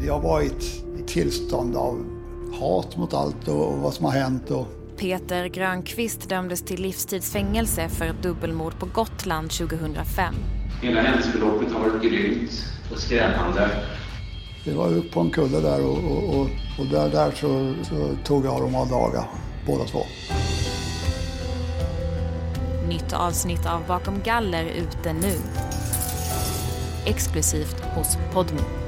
Jag var i ett tillstånd av hat mot allt och vad som har hänt. Och... Peter Grönqvist dömdes till livstidsfängelse för dubbelmord på Gotland 2005. Hela händelseförloppet har varit grymt och skrämmande. Vi var uppe på en kulle där och, och, och, och där, där så, så, tog jag dem av daga, båda två. Nytt avsnitt av Bakom galler ute nu. Exklusivt hos Podmo.